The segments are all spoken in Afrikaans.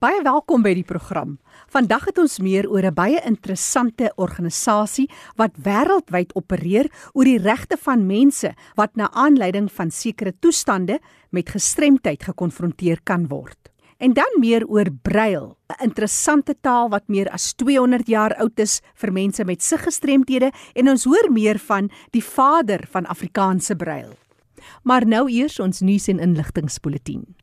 Baie welkom by die program. Vandag het ons meer oor 'n baie interessante organisasie wat wêreldwyd opereer oor die regte van mense wat na aanleiding van sekere toestande met gestremdheid gekonfronteer kan word. En dan meer oor brail, 'n interessante taal wat meer as 200 jaar oud is vir mense met siggestremthede en ons hoor meer van die vader van Afrikaanse brail. Maar nou eers ons nuus en inligtingspulsatie.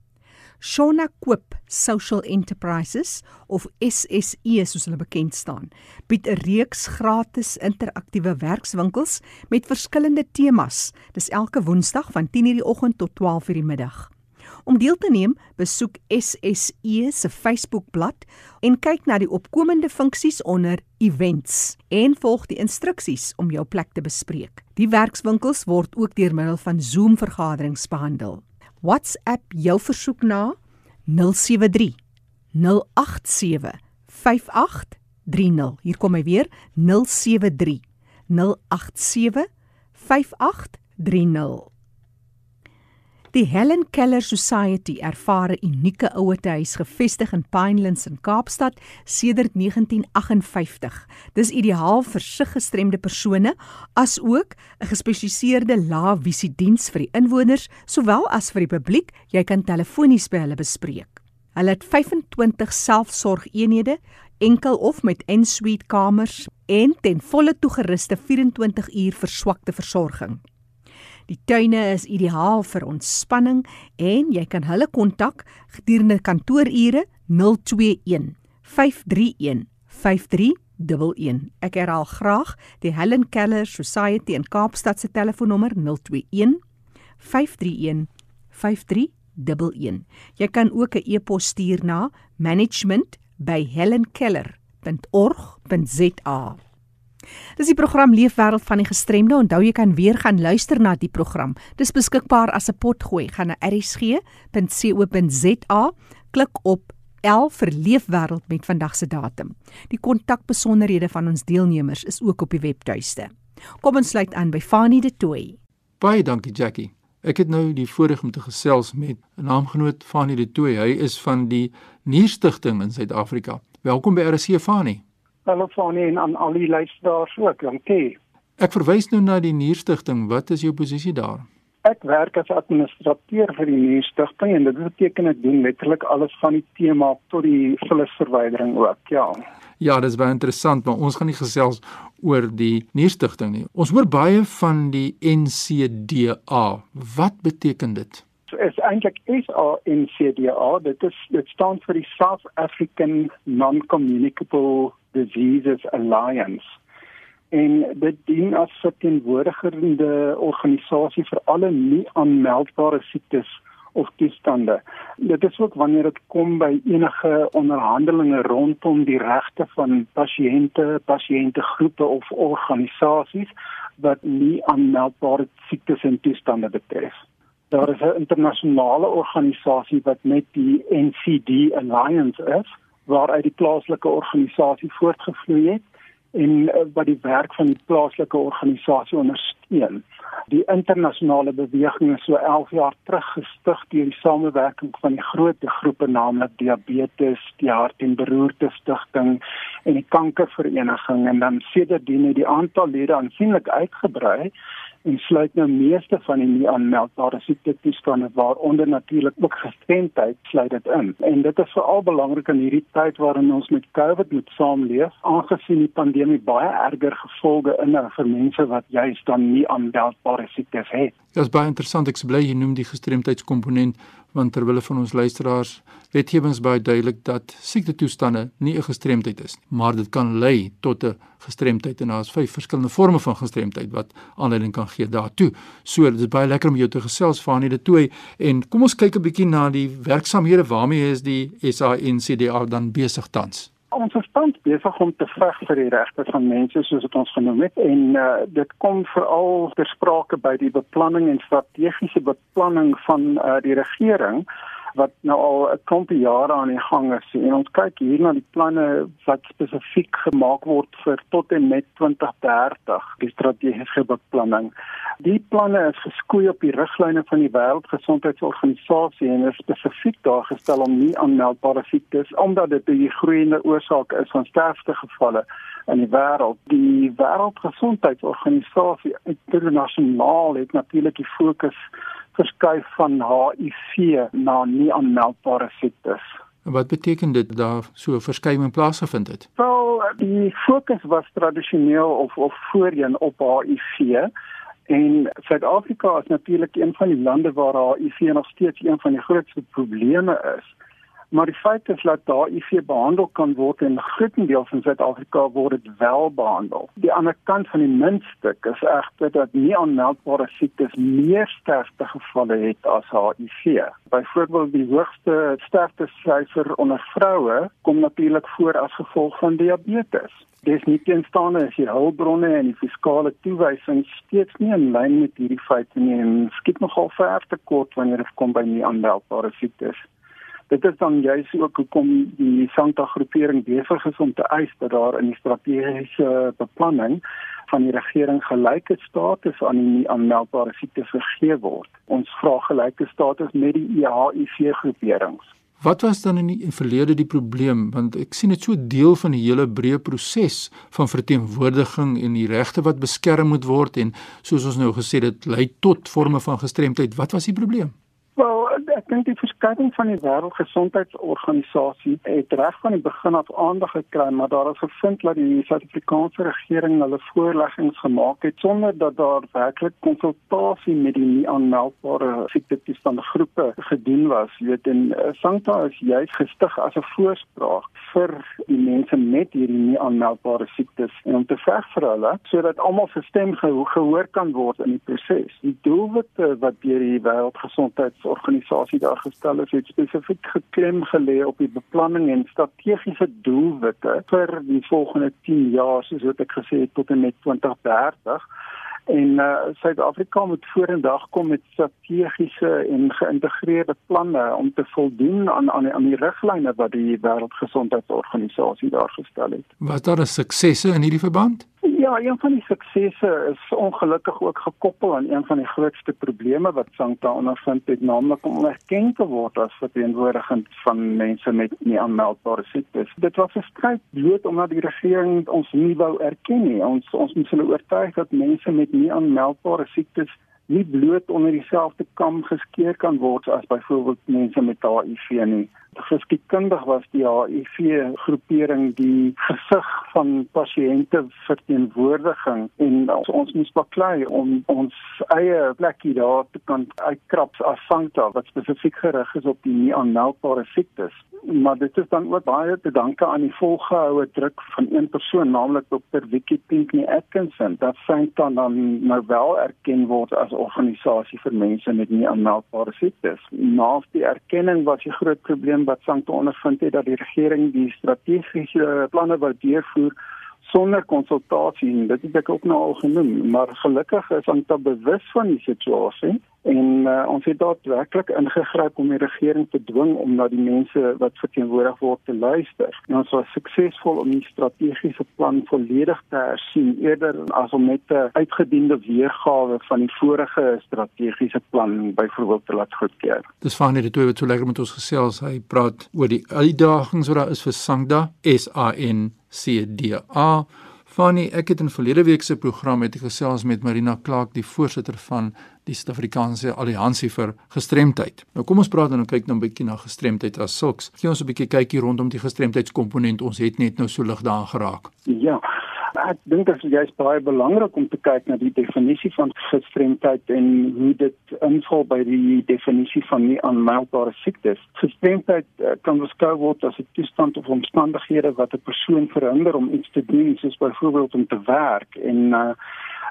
Shona Koop Social Enterprises of SSE soos hulle bekend staan, bied 'n reeks gratis interaktiewe werkswinkels met verskillende temas. Dis elke Woensdag van 10:00 die oggend tot 12:00 die middag. Om deel te neem, besoek SSE se Facebookblad en kyk na die opkomende funksies onder Events en volg die instruksies om jou plek te bespreek. Die werkswinkels word ook deur middel van Zoom-vergaderings behandel. WhatsApp jou versoek na 073 087 5830. Hier kom hy weer 073 087 5830. Die Helen Keller Society ervaar 'n unieke ouerhuis gevestig in Pinelands in Kaapstad sedert 1958. Dis ideaal vir siggestremde persone as ook 'n gespesialiseerde lae-visie diens vir die inwoners sowel as vir die publiek. Jy kan telefonies by hulle bespreek. Hulle het 25 selfsorgeenhede, enkel of met en-suite kamers en ten volle toegeruste 24 uur verswakte versorging. Die tuine is ideaal vir ontspanning en jy kan hulle kontak gedurende kantoorure 021 531 5311. Ek herhaal graag die Helen Keller Society in Kaapstad se telefoonnommer 021 531 5311. Jy kan ook 'n e-pos stuur na management@helenkeller.org.za. Dis die program Leefwêreld van die Gestremde. Onthou jy kan weer gaan luister na die program. Dis beskikbaar as 'n potgooi. Gaan na erisg.co.za, klik op L vir Leefwêreld met vandag se datum. Die kontakbesonderhede van ons deelnemers is ook op die webtuiste. Kom ons sluit aan by Fanie de Tooi. Baie dankie Jackie. Ek het nou die voorreg om te gesels met 'n naamgenoot Fanie de Tooi. Hy is van die Nierstigting in Suid-Afrika. Welkom by RC Fanie hulle van nie en aan al die luisteraars ook. Dankie. Ek verwys nou na die Nierstigting. Wat is jou posisie daar? Ek werk as administrateur vir die Nierstigting en dit beteken ek doen letterlik alles van die tema tot die vullisverwydering ook. Ja. Ja, dit is baie interessant, maar ons gaan nie gesels oor die Nierstigting nie. Ons hoor baie van die NCDA. Wat beteken dit? is eintlik SANCDA. Dit is dit staan vir die South African Non-Communicable Diseases Alliance. En dit dien as 'n teenwoordigende organisasie vir alle nie aanmeldbare siektes of toestande. Dit is ook wanneer dit kom by enige onderhandelinge rondom die regte van pasiënte, pasiëntegroepe of organisasies wat nie aanmeldbare siektes en toestande betref. Daar is 'n internasionale organisasie wat met die NCD Alliance is waaruit die plaaslike organisasie voortgevloei het en uh, wat die werk van die plaaslike organisasie ondersteun. Die internasionale beweging is so 11 jaar terug gestig deur die samewerking van die groot groepe naamlik diabetes, die hart en beroerte stigting en die kankervereniging en dan sedertdien het die aantal lede aansienlik uitgebrei en sluit nou meeste van die aanmeldbare siektestoestande waaronder natuurlik ook gestremdheid sluit dit in. En dit is veral belangrik in hierdie tyd waarin ons met COVID moet saamleef, aangesien die pandemie baie erger gevolge inhou vir mense wat juis dan nie aanmeldbare siektes het. Dit is baie interessant ek bly jy noem die gestremdheidskomponent want terwyl van ons luisteraars wetgewings baie duidelik dat siektetoestande nie 'n gestremdheid is nie, maar dit kan lei tot 'n gestremdheid en daar is vyf verskillende forme van gestremdheid wat aanleiding kan gee daartoe. So dit is baie lekker om jou te gesels van hierdie toe en kom ons kyk 'n bietjie na die werksamehede waarmee is die SANCDA dan besig tans ons verstand besig om te veg vir die regte van mense soos dit ons genoem het en uh, dit kom veral ter sprake by die beplanning en strategiese beplanning van uh, die regering wat nou al 'n klomp jare aan die gang is en ons kyk hier na die planne wat spesifiek gemaak word vir tot en met 2030 die strategiese beplanning. Die planne is geskoei op die riglyne van die Wêreldgesondheidsorganisasie en is spesifiek daar gestel om nie aanmeldbare siektes omdat dit 'n groeiende oorsaak is van sterftegevalle in die wêreld. Die Wêreldgesondheidsorganisasie internasionaal het natuurlik die fokus verskuif van HIV na nie aanmeldbare siektes. Wat beteken dit daar so verskywing plaasgevind het? Wel, die fokus was tradisioneel of of voorheen op HIV en Suid-Afrika is natuurlik een van die lande waar HIV nog steeds een van die grootste probleme is. Maar die feit is dat HIV behandel kan word en grootendeels in Suid-Afrika word dit wel behandel. Die ander kant van die muntstuk is egter dat nie aanmeldbare siektes meer sterftegevalle het as HIV. Byvoorbeeld die hoogste sterftesyfer onder vroue kom natuurlik voor as gevolg van diabetes. Dis nie teenstaande as die hulpbronne en die fiskale toewysings steeds nie in lyn met hierdie feite nie en skiet nogal ver te kort wanneer dit kom by nie aanmeldbare siektes. Dit is dan juist ook hoekom die Santa groepering besig is om te eis dat daar in die strategiese beplanning van die regering gelyke status aan die aanmeldbare siektes gegee word. Ons vra gelyke status met die HIV groeperings. Wat was dan in die verlede die probleem want ek sien dit so deel van die hele breë proses van verteenwoordiging en die regte wat beskerm moet word en soos ons nou gesê dit lei tot forme van gestremdheid. Wat was die probleem? Wel, ek dink die verskuiwing van die wêreldgesondheidsorganisasie het reg van die begin af aandag gekry, maar daar is gevind dat die Suid-Afrikaanse regering hulle voorleggings gemaak het sonder dat daar werklik konsultasie met die nie aanmeldbare siektetoestande groepe gedoen was. Jy weet, en uh, Sankta is juist gestig as 'n voorspraak vir die mense met hierdie nie aanmeldbare siektes en om te veg vir hulle sodat almal se stem gehoor kan word in die proses. Die doelwitte wat deur die wêreldgesondheids organisasie daar gestel is, het spesifiek geklem gelê op die beplanning en strategiese doelwitte vir die volgende 10 jaar, soos wat ek gesê het tot en met 2030 en uh, Suid-Afrika moet vorendag kom met strategiese en geïntegreerde planne om te voldoen aan aan die, aan die riglyne wat die Wêreldgesondheidsorganisasie daar gestel het. Was daar 'n suksesse in hierdie verband? Ja, een van die suksesse is ongelukkig ook gekoppel aan een van die grootste probleme wat Sankta ondervind het, naamlik om erken te word as verteenwoordigend van mense met nie aanmeldbare siektes. Dit was 'n stryd bloot omdat die regering ons nie wou erken nie. Ons ons moet hulle oortuig dat mense met nie aanmeldbare siektes nie bloot onder dieselfde kam geskeer kan word as byvoorbeeld mense met HIV nie geskiedkundig was die HIV groepering die gesig van pasiënte verteenwoordiging en ons, ons moes baklei om ons eie plekkie daar te kan uitkrap as Sankta wat spesifiek gerig is op die nie aanmeldbare siektes maar dit is dan ook baie te danke aan die volgehoue druk van een persoon naamlik Dr. Vicky Pinkney Atkinson dat Sankta dan nou wel erken word as organisasie vir mense met nie aanmeldbare siektes. Na die erkenning was die groot probleem wat Sankto ondervind het dat die regering die strategiese planne wou deurvoer sonder konsultasie en dit het ek ook nou al genoem maar gelukkig is dan bewus van die situasie en uh, ons het daadwerklik ingegryp om die regering te dwing om na die mense wat verteenwoordig word te luister en ons was suksesvol om die strategiese plan volledig te hersien eerder as om net 'n uitgediende weergawe van die vorige strategiese plan byvoorbeeld te laat goedkeur. Dis van hierdie twee wat so lekker met ons gesels hy praat oor die uitdagings wat daar is vir Sangda S A N CDA. Fanny, ek het in verlede week se program met gesels met Marina Clark, die voorsitter van die Suid-Afrikaanse Alliansie vir Gestremdheid. Nou kom ons praat dan en kyk nou 'n bietjie na gestremdheid as sulks. Gee ons 'n bietjie kykie rondom die gestremdheidskomponent. Ons het net nou so lig daaraan geraak. Ja ek dink dit is juist baie belangrik om te kyk na die definisie van gestremdheid en hoe dit invul by die definisie van nie aanmeldbare siektes. Gestremdheid uh, kan beskou word as 'n toestand of omstandighede wat 'n persoon verhinder om iets te doen, soos byvoorbeeld om te werk en uh,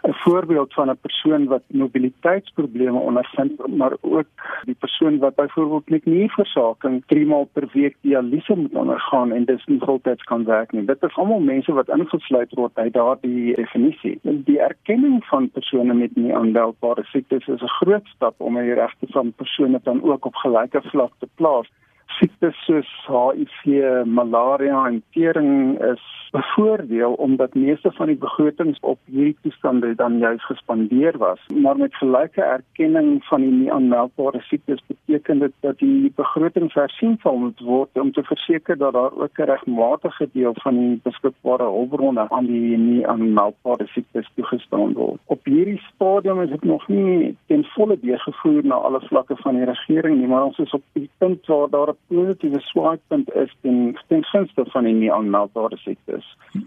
'n voorbeeld van 'n persoon wat mobiliteitsprobleme ondervind, maar ook die persoon wat byvoorbeeld met nierversaking 3 maal per week dialyse moet ondergaan en dis nie voltyds kan werk nie. Dit is almal mense wat ingesluit word by daardie definisie. Die erkenning van persone met nie aanmeldbare siektes is 'n groot stap om die regte van persone dan ook op gelyke vlak te plaas siektes soos HIV, malaria en tering is bevoordeel omdat meeste van die begrotings op hierdie toestande dan juis gespandeer was. Maar met gelyke erkenning van die nie aanmeldbare siektes beteken dit dat die begroting hersien sal moet word om te verseker dat daar ook 'n regmatige deel van die beskikbare hulpbronne aan die nie aanmeldbare siektes toegestaan word. Op hierdie stadium is dit nog nie ten volle deurgevoer na alle vlakke van die regering nie, maar ons is op die punt waar daar 'n positiewe swaakpunt is ten ten gunste van die nie aanmeldbare siektes.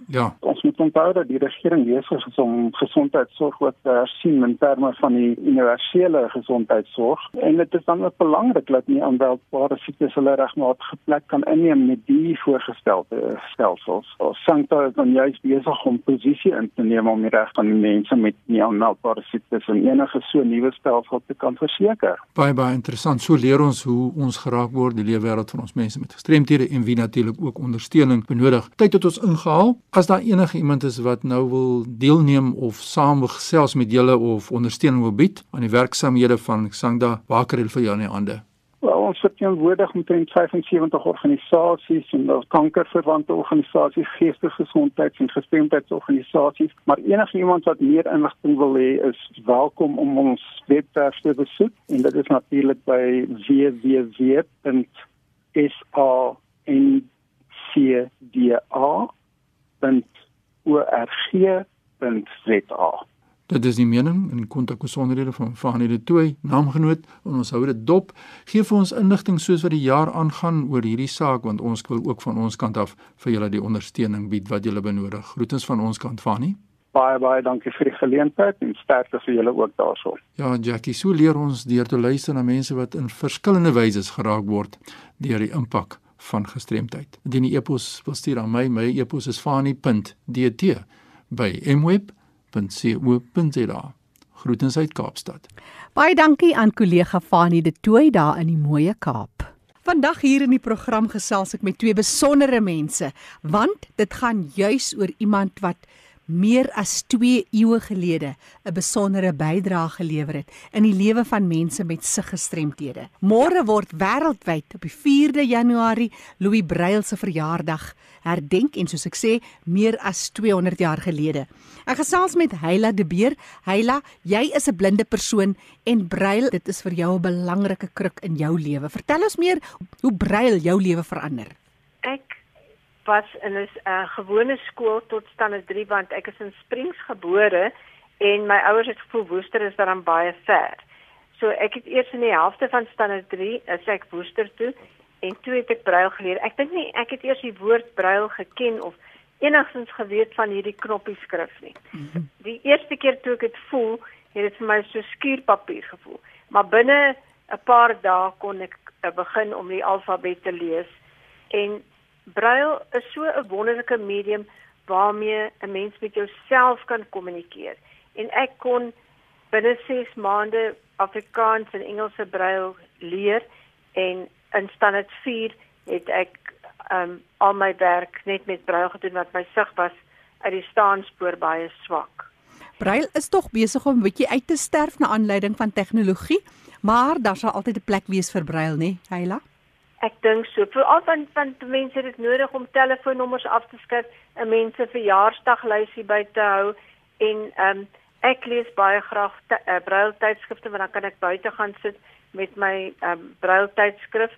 Ja. Ons moet onthou dat die regering besig is om gesondheidsorg te hersien in terme van die universele gesondheidsorg en dit is dan ook belangrik dat nie aanmeldbare siektes hulle regmatige plek kan inneem met die voorgestelde stelsels. Ons sankta is dan juist besig om posisie in te neem om die reg van die mense met nie aanmeldbare siektes en enige so nuwe stelsel te kan verseker. Baie baie interessant. So leer ons hoe ons geraak word die lewe wêreld van ons mense met gestremthede en wie natuurlik ook ondersteuning benodig. Tyd het ons ingehaal. As daar enige iemand is wat nou wil deelneem of saamgesels met julle of ondersteuning wil bied aan die werksamehede van Sangda, waar kan hulle vir jou in die hande? Ons het teenwoordig omtrent 75 organisasies en daar kankerverwante organisasies, geestesgesondheids- en gestremdheidsorganisasies, maar enige iemand wat meer inligting wil hê, is welkom om ons webwerf te besoek en dit is natuurlik by www S A N C D A .org.za. Dit is die mening en kontak besonderhede van Fanie de Tooi, naamgenoot en ons hou dit dop. Geef vir ons inligting soos wat die jaar aangaan oor hierdie saak want ons wil ook van ons kant af vir julle die ondersteuning bied wat julle benodig. Groetens van ons kant Fanie baie baie dankie vir die geleentheid en sterkte vir julle ook daarso. Ja, Jackie, so leer ons deur te luister na mense wat in verskillende wyse geraak word deur die impak van gestremdheid. Indien jy e-pos wil stuur aan my, my e-pos is fani.dt by mweb.co.za. Groetens uit Kaapstad. Baie dankie aan kollega Fani de Tooi daar in die mooie Kaap. Vandag hier in die program gesels ek met twee besondere mense, want dit gaan juis oor iemand wat meer as 2 eeue gelede 'n besondere bydrae gelewer het in die lewe van mense met siggestremthede. Môre word wêreldwyd op die 4de Januarie Louis Braille se verjaardag herdenk en soos ek sê, meer as 200 jaar gelede. Ek gesels met Heila De Beer. Heila, jy is 'n blinde persoon en Braille, dit is vir jou 'n belangrike kruk in jou lewe. Vertel ons meer hoe Braille jou lewe verander. Ek was in 'n uh, gewone skool tot standaard 3 want ek is in Springs gebore en my ouers het gevoel Woester is dan baie ver. So ek het eers in die helfte van standaard 3 as ek Woester toe en toe het ek brail geleer. Ek dink nie ek het eers die woord brail geken of enigstens geweet van hierdie knoppieskrif nie. Mhm. Die eerste keer toe ek dit voel, het dit vir my so skuurpapier gevoel. Maar binne 'n paar dae kon ek uh, begin om die alfabet te lees en Braille is so 'n wonderlike medium waarmee 'n mens met jouself kan kommunikeer. En ek kon binne 6 maande Afrikaans en Engelse Braille leer en in standaard 4 het ek um al my werk net met Braille gedoen wat my sig was uit die staanspoor baie swak. Braille is tog besig om 'n bietjie uit te sterf na aanleiding van tegnologie, maar daar sal altyd 'n plek wees vir Braille, né, Heila? Ek dink so. Veral van van mense het dit nodig om telefoonnommers af te skryf, 'n mense verjaarsdaglysie by te hou en ehm um, ek lees baie graag uh, braille tydskrifte want dan kan ek buite gaan sit met my ehm um, braille tydskrif.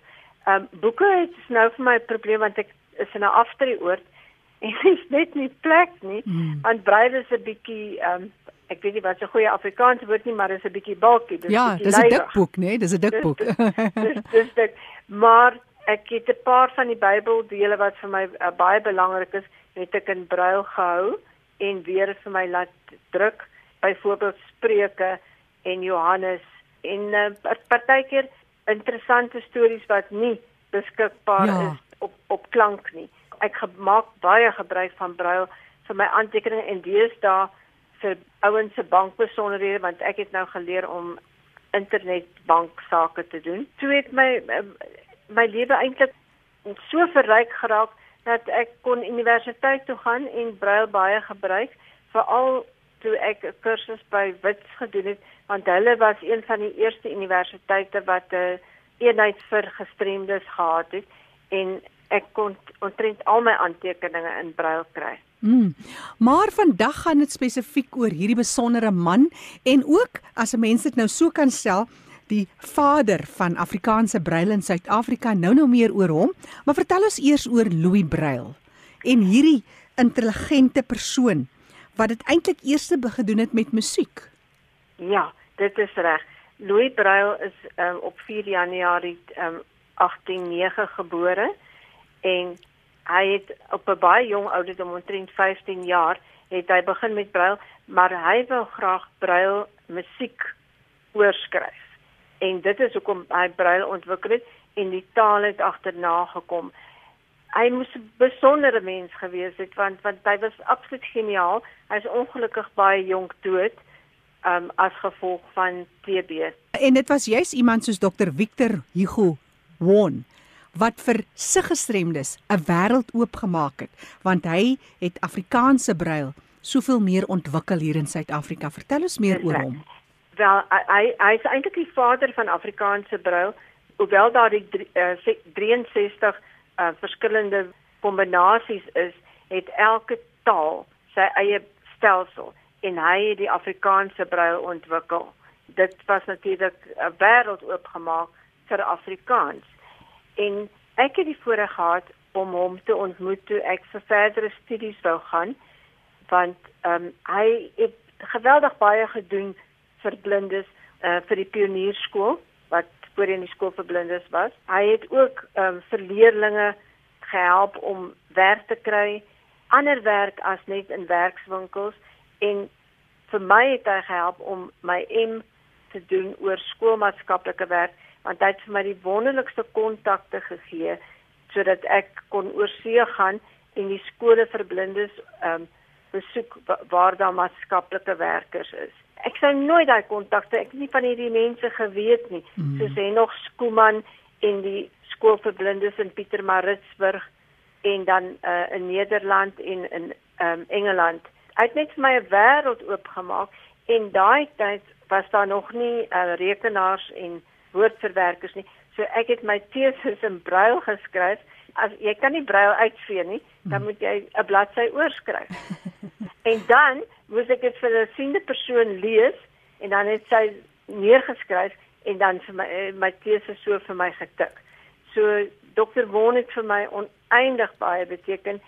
Ehm um, boeke is nou vir my 'n probleem want ek is in 'n aftreeoord en dit is net nie plek nie. Mm. Want braille is 'n bietjie ehm um, ek weet nie wat 'n goeie Afrikaans woord nie, maar dit is 'n bietjie bulky. Dis ja, dis 'n dik boek, né? Nee? Dis 'n dik boek. Dis dis dik. Maar ek het 'n paar van die Bybeldele wat vir my uh, baie belangrik is, het ek in brail gehou en weer vir my laat druk, byvoorbeeld Spreuke en Johannes en 'n uh, partykeer interessante stories wat nie beskikbaar ja. is op op klank nie. Ek maak baie gebruik van brail vir my aantekeninge en deesdae vir ouens se bankbesonderhede want ek het nou geleer om internetbank sake te doen. Toe het my my lewe eintlik so verryk geraak dat ek kon universiteit toe gaan en braille baie gebruik veral toe ek 'n kursus by Wits gedoen het want hulle was een van die eerste universiteite wat 'n eenheid vir gestremdes gehad het en ek kon ontrent al my aantekeninge in braille kry. Mm. Maar vandag gaan dit spesifiek oor hierdie besondere man en ook as 'n mens dit nou so kan stel, die vader van Afrikaanse braille in Suid-Afrika. Nou nou meer oor hom, maar vertel ons eers oor Louis Braille en hierdie intelligente persoon wat dit eintlik eers gedoen het met musiek. Ja, dit is reg. Louis Braille is um, op 4 Januarie um, 1809 gebore en hy het op 'n baie jong ouderdom omtrent 15 jaar het hy begin met Braille, maar hy wou graag Braille musiek oorskryf. En dit is hoekom hy Braille ontwikkel het en die taal het agterna gekom hy moes 'n besondere mens gewees het want want hy was absoluut geniaal. Hy is ongelukkig baie jonk dood um as gevolg van TB. En dit was juis iemand soos Dr Victor Hugo Won wat vir sig gestremdes 'n wêreld oopgemaak het want hy het Afrikaanse brail soveel meer ontwikkel hier in Suid-Afrika. Vertel ons meer oor hom. Wel hy hy is eintlik die vader van Afrikaanse brail hoewel daar die uh, 63 uh, verskillende kombinasies is, het elke taal sy eie stelsel en hy het die Afrikaanse brail ontwikkel. Dit was natuurlik 'n wêreld oopgemaak vir Afrikaans. En ek het die voorreg gehad om hom te ontmoet toe ek vir verdere studies wou gaan want ehm um, hy het geweldig baie gedoen vir blindes uh, vir die pionierskool wat voorheen die skool vir blindes was. Hy het ook ehm um, vir leerders gehelp om werk te kry, ander werk as net in werkswinkels en vir my het hy gehelp om my M te doen oor skoolmaatskaplike werk want hy het vir my die wonderlikste kontakte gegee sodat ek kon oorsee gaan en die skole vir blindes ehm um, besoek waar daar maatskaplike werkers is ek sou nooit daai kontakte ek het nie van hierdie mense geweet nie mm. soos hy nog Skooman en die skool vir blindes in Pietermaritzburg en dan uh, in Nederland en in um, Engeland hy het net vir my 'n wêreld oopgemaak en daai tyd was daar nog nie uh, rekenaars en woordverwerkers nie so ek het my teses in brail geskryf as jy kan nie brail uitvee nie dan mm. moet jy 'n bladsy oorskryf en dan moes ek dit vir 'n siende persoon lees en dan het sy neergeskryf en dan vir my eh, my tese so vir my getik. So Dr. Woon het vir my oneindig baie beteken.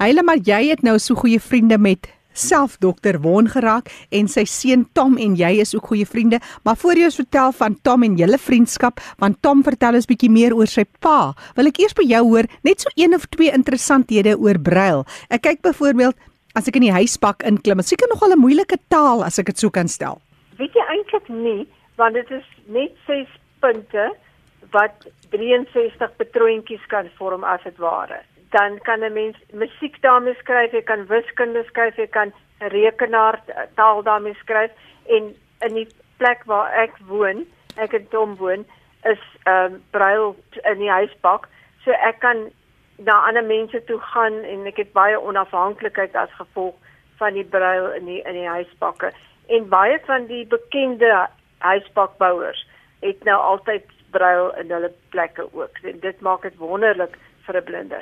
Heile maar jy het nou so goeie vriende met self Dr. Woon geraak en sy seun Tom en jy is ook goeie vriende. Maar voor jy ons vertel van Tom en julle vriendskap, want Tom vertel ons bietjie meer oor sy pa. Wil ek eers by jou hoor net so een of twee interessanthede oor Braille. Ek kyk byvoorbeeld as ek in die huispak inklim. Dit seker nogal 'n moeilike taal as ek dit so kan stel. Weet jy eintlik nie, want dit is net 6 punte wat 63 patroontjies kan vorm as dit ware. Dan kan 'n mens musiek daarmee skryf, jy kan wiskunde skryf, jy kan rekenaar taal daarmee skryf en in die plek waar ek woon, ek in Tom woon, is ehm um, braille in die huispak, so ek kan na ander mense toe gaan en ek het baie onafhanklikheid as gevolg van die bruil in die in die huisbakke en baie van die bekende huisbakbouers het nou altyd bruil in hulle plekke ook dit maak dit wonderlik vir 'n blinde.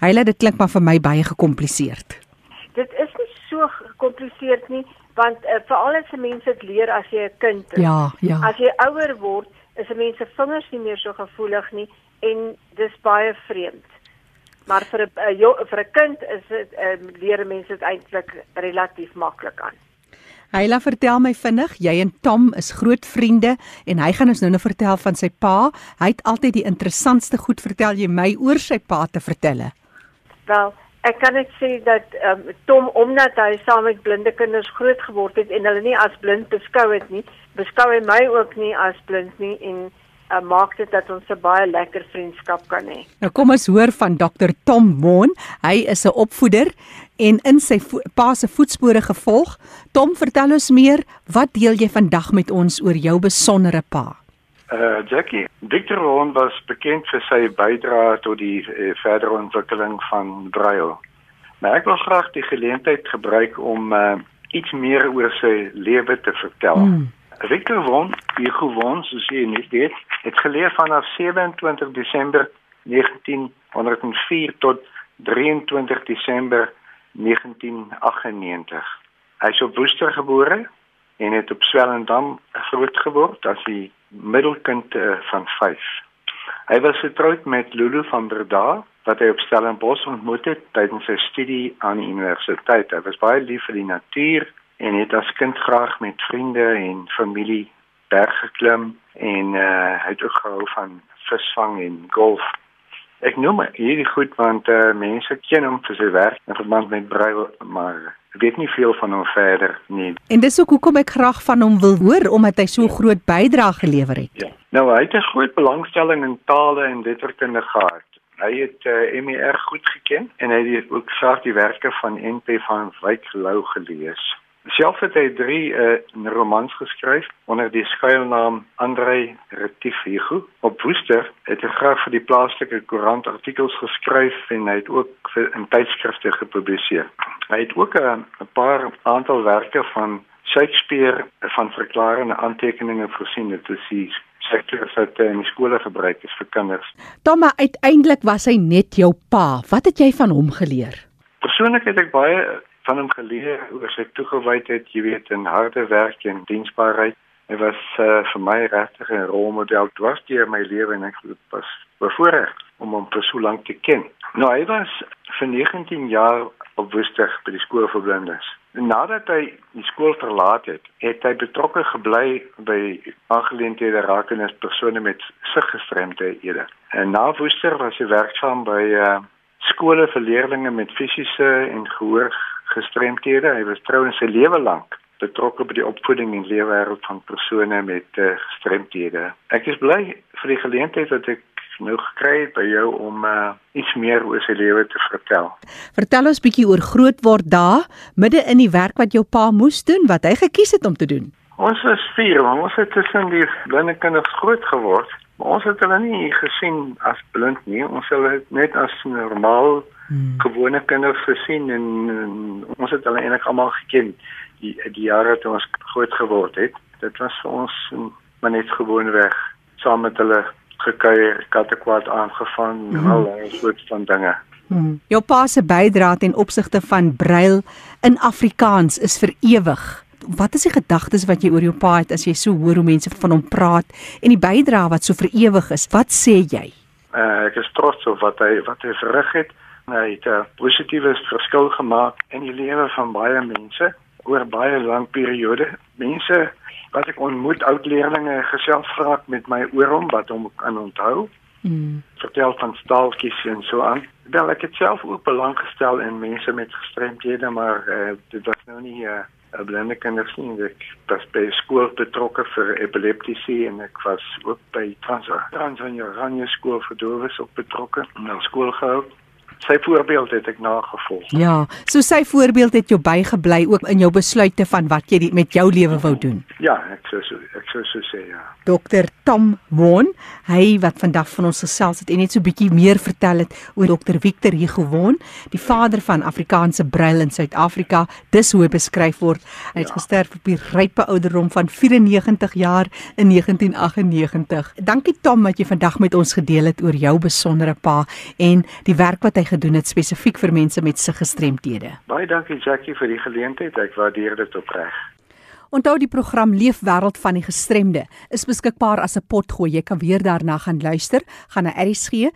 Hyle dit klink maar vir my baie gekompliseerd. Dit is nie so gekompliseerd nie want uh, veral as mense dit leer as jy 'n kind is. Ja, ja. As jy ouer word, is mense vingers nie meer so gevoelig nie en dis baie vreemd maar vir 'n uh, vir 'n kind is dit uh, leer mense dit eintlik relatief maklik aan. Hyla vertel my vinnig, jy en Tom is groot vriende en hy gaan ons nou nou vertel van sy pa. Hy het altyd die interessantste goed vertel jy my oor sy pa te vertelle. Wel, ek kan net sê dat um, Tom omdat hy saam met blinde kinders groot geword het en hulle nie as blind beskou het nie, beskou hy my ook nie as blind nie en uh, maak dit dat ons 'n baie lekker vriendskap kan hê. Nou kom ons hoor van Dr Tom Moon. Hy is 'n opvoeder en in sy pa se voetspore gevolg. Tom, vertel ons meer, wat deel jy vandag met ons oor jou besondere pa? Uh Jackie, Victor Ron was bekend vir sy bydrae tot die uh, verdere ontwikkeling van Braille. Maar ek wil graag die geleentheid gebruik om uh, iets meer oor sy lewe te vertel. Mm. Victor Ron, wie gewoon soos jy net weet, het geleef vanaf 27 Desember 1904 tot 23 Desember 1998. Hy is op Woester gebore en het op Swellendam groot geword as die middelkind uh, van 5. Hy was getroud met Lulu van Breda wat hy op Stellenbosch ontmoet het tydens sy studie aan die universiteit. Hy was baie lief vir die natuur en het as kind graag met vriende en familie berg geklim en uh, hy het ook gehou van visvang en golf. Ek noem hierdie goed want uh, mense ken hom vir sy werk in verband met brui maar weet nie veel van hom verder nie. En dis ook hoekom ek graag van hom wil hoor omdat hy so ja. groot bydrae gelewer het. Ja. Nou hy het 'n groot belangstelling in tale en letterkunde gehad. Hy het uh, MER goed geken en hy het ook graag die werke van NP van Wyk Lou gelees. Self het hy 3 uh, eh, romans geskryf onder die skuilnaam Andrei Retifigu. Op Woester het hy graag vir die plaaslike koerant artikels geskryf en hy het ook in tydskrifte gepubliseer. Hy het ook eh, 'n uh, paar aantal werke van Shakespeare van verklarende aantekeninge voorsien dit is die sektor wat in skole gebruik is vir kinders. Dan maar uiteindelik was hy net jou pa. Wat het jy van hom geleer? Persoonlik het ek baie van hom geleer oor sy toegewydheid, jy weet, in harde werk en diensbaarheid. Hy was uh, vir my regtig 'n rolmodel dwars deur my lewe en ek was bevoorreg om hom vir so lank te ken. Nou hy was vir 19 jaar op Woester by die skool vir blindes. Nadat hy die skool verlaat het, het hy betrokke gebly by aangeleenthede rakende persone met siggestremdhede. En na Woester was hy werksaam by uh, skole vir leerders met fisiese en gehoor gestremthede. Hy was trouens sy lewe lank betrokke by die opvoeding en leefwêreld van persone met uh, gestremthede. Ek is bly vir die geleentheid dat ek nou gekry het by jou om uh, iets meer oor sy lewe te vertel. Vertel ons bietjie oor grootword daar, midde in die werk wat jou pa moes doen, wat hy gekies het om te doen. Ons is vier, ons het tussen die blinde kinders groot geword. Maar ons het hulle nie gesien as blind nie. Ons het hulle net as normaal hmm. gewone kinders gesien en, en ons het hulle eintlik almal geken die die jare toe ons groot geword het. Dit was vir ons maar net gewoonweg saam met hulle gekuier, kattekwaad aangevang en hmm. al daai soort van dinge. Hmm. Jou pa se bydrae ten opsigte van brail in Afrikaans is vir ewig. Wat is die gedagtes wat jy oor jou pa het as jy so hoor hoe mense van hom praat en die bydrae wat so vir ewig is? Wat sê jy? Uh, ek is trots op wat hy wat hy verrig het. Hy het 'n positiewe verskil gemaak in die lewe van baie mense oor baie lang periode. Mense wat ek ontmoet, oud leerlinge gesels vraak met my oor hom wat hom kan onthou. Mm. Vertel van staaltjies en so aan. Wel ek het self ook belang gestel in mense met gestremdhede, maar uh, dit was nou nie 'n uh, eh, blinde kinders nie. Ek was by skool betrokke vir epileptiese en ek was ook by Transvaal Transvaal skool vir dowes op betrokke. Nou skool gehou sy voorbeeld het ek nagevolg. Ja, so sy voorbeeld het jou bygebly ook in jou besluite van wat jy die, met jou lewe wou doen. Ja, ek sou so ek sou so sê ja. Dokter Tom Won, hy wat vandag van ons gesels het en net so bietjie meer vertel het oor Dokter Victor Hugo Won, die vader van Afrikaanse brail in Suid-Afrika. Dis hoe hy beskryf word. Hy het ja. gesterf op die rype ouderdom van 94 jaar in 1998. Dankie Tom dat jy vandag met ons gedeel het oor jou besondere pa en die werk wat hy gedoen het spesifiek vir mense met se gestremthede. Baie dankie Jackie vir die geleentheid. Ek waardeer dit opreg. Onthou die program Leefwêreld van die Gestremde is beskikbaar as 'n potgooi. Jy kan weer daarna gaan luister. Gaan na erisg.co.za,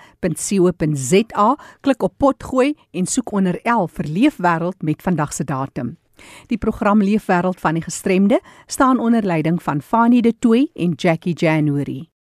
klik op potgooi en soek onder L vir Leefwêreld met vandag se datum. Die program Leefwêreld van die Gestremde staan onder leiding van Fanie De Tooy en Jackie January.